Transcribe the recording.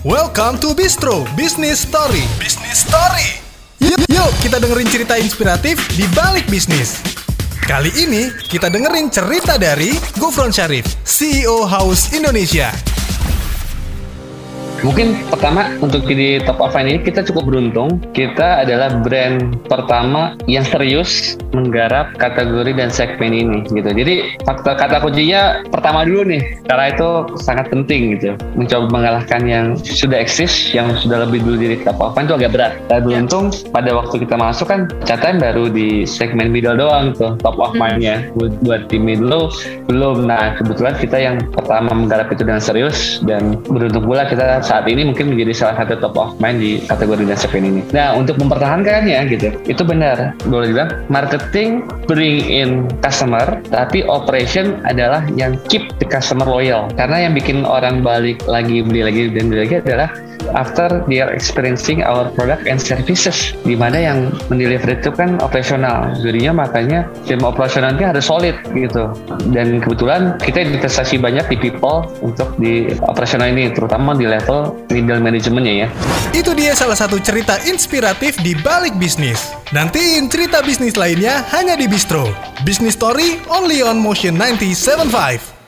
Welcome to Bistro Business Story. Business Story. Yuk, yuk kita dengerin cerita inspiratif di balik bisnis. Kali ini kita dengerin cerita dari Gufron Syarif, CEO House Indonesia. Mungkin pertama untuk di top of mind ini kita cukup beruntung. Kita adalah brand pertama yang serius menggarap kategori dan segmen ini gitu. Jadi faktor kata kuncinya pertama dulu nih, karena itu sangat penting gitu. Mencoba mengalahkan yang sudah eksis, yang sudah lebih dulu di top of mind itu agak berat. Dan beruntung pada waktu kita masuk kan catatan baru di segmen middle doang tuh top of mind-nya. Buat di middle belum. Nah kebetulan kita yang pertama menggarap itu dengan serius dan beruntung pula kita saat ini mungkin menjadi salah satu top of mind di kategori segmen ini. Nah, untuk mempertahankannya gitu, itu benar. Boleh dibilang marketing bring in customer, tapi operation adalah yang keep the customer loyal. Karena yang bikin orang balik lagi, beli lagi, dan beli lagi adalah after they are experiencing our product and services di mana yang mendeliver itu kan operasional jadinya makanya tim operasionalnya harus solid gitu dan kebetulan kita investasi banyak di people untuk di operasional ini terutama di level middle manajemennya ya Itu dia salah satu cerita inspiratif di balik bisnis. Nantiin cerita bisnis lainnya hanya di Bistro. Business Story only on Motion 975.